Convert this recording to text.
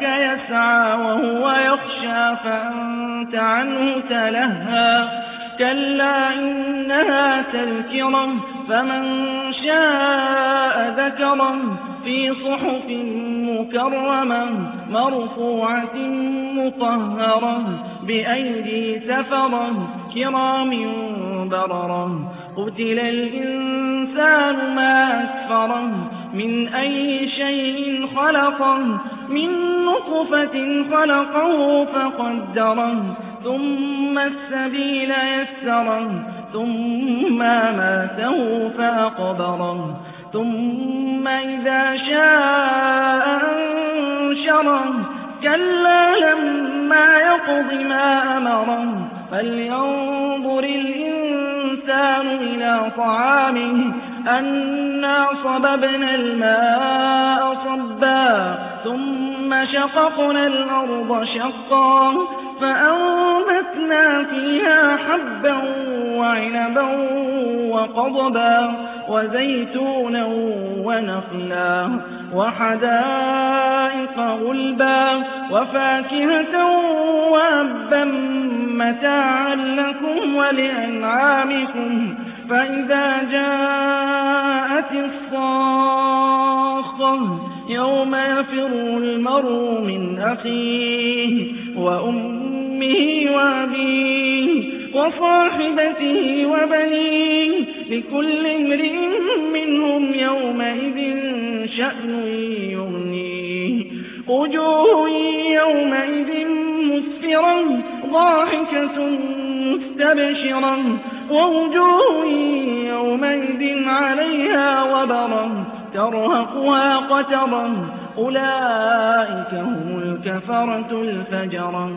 جاءك يسعى وهو يخشى فأنت عنه تلهى. كلا إنها تذكرة فمن شاء ذكره في صحف مكرمة مرفوعة مطهرة بأيدي سفرة كرام بررة. قتل الإنسان ما أكفره من أي شيء خلقه من نطفة خلقه فقدره ثم السبيل يسره ثم ماته فأقبره ثم إذا شاء أنشره. كلا لما يقض ما أمره فلينظر الإنسان إلى طعامه أنا صببنا الماء صبا ثم شققنا الأرض شقا فأنبتنا فيها حبا وعنبا وقضبا وزيتونا ونخلا وحدائق غلبا وفاكهة وأبا متاعا لكم ولأنعامكم فإذا جاءت الصاخة يوم يفر المرء من أخيه وأمه وأبيه وصاحبته وبنيه لكل امرئ منهم يومئذ شأن يغنيه. وجوه يومئذ مسفرة ضاحكة مستبشرة ووجوه يومئذ عليها وبرة ترهقها قترة أولئك هم الكفرة الفجرة.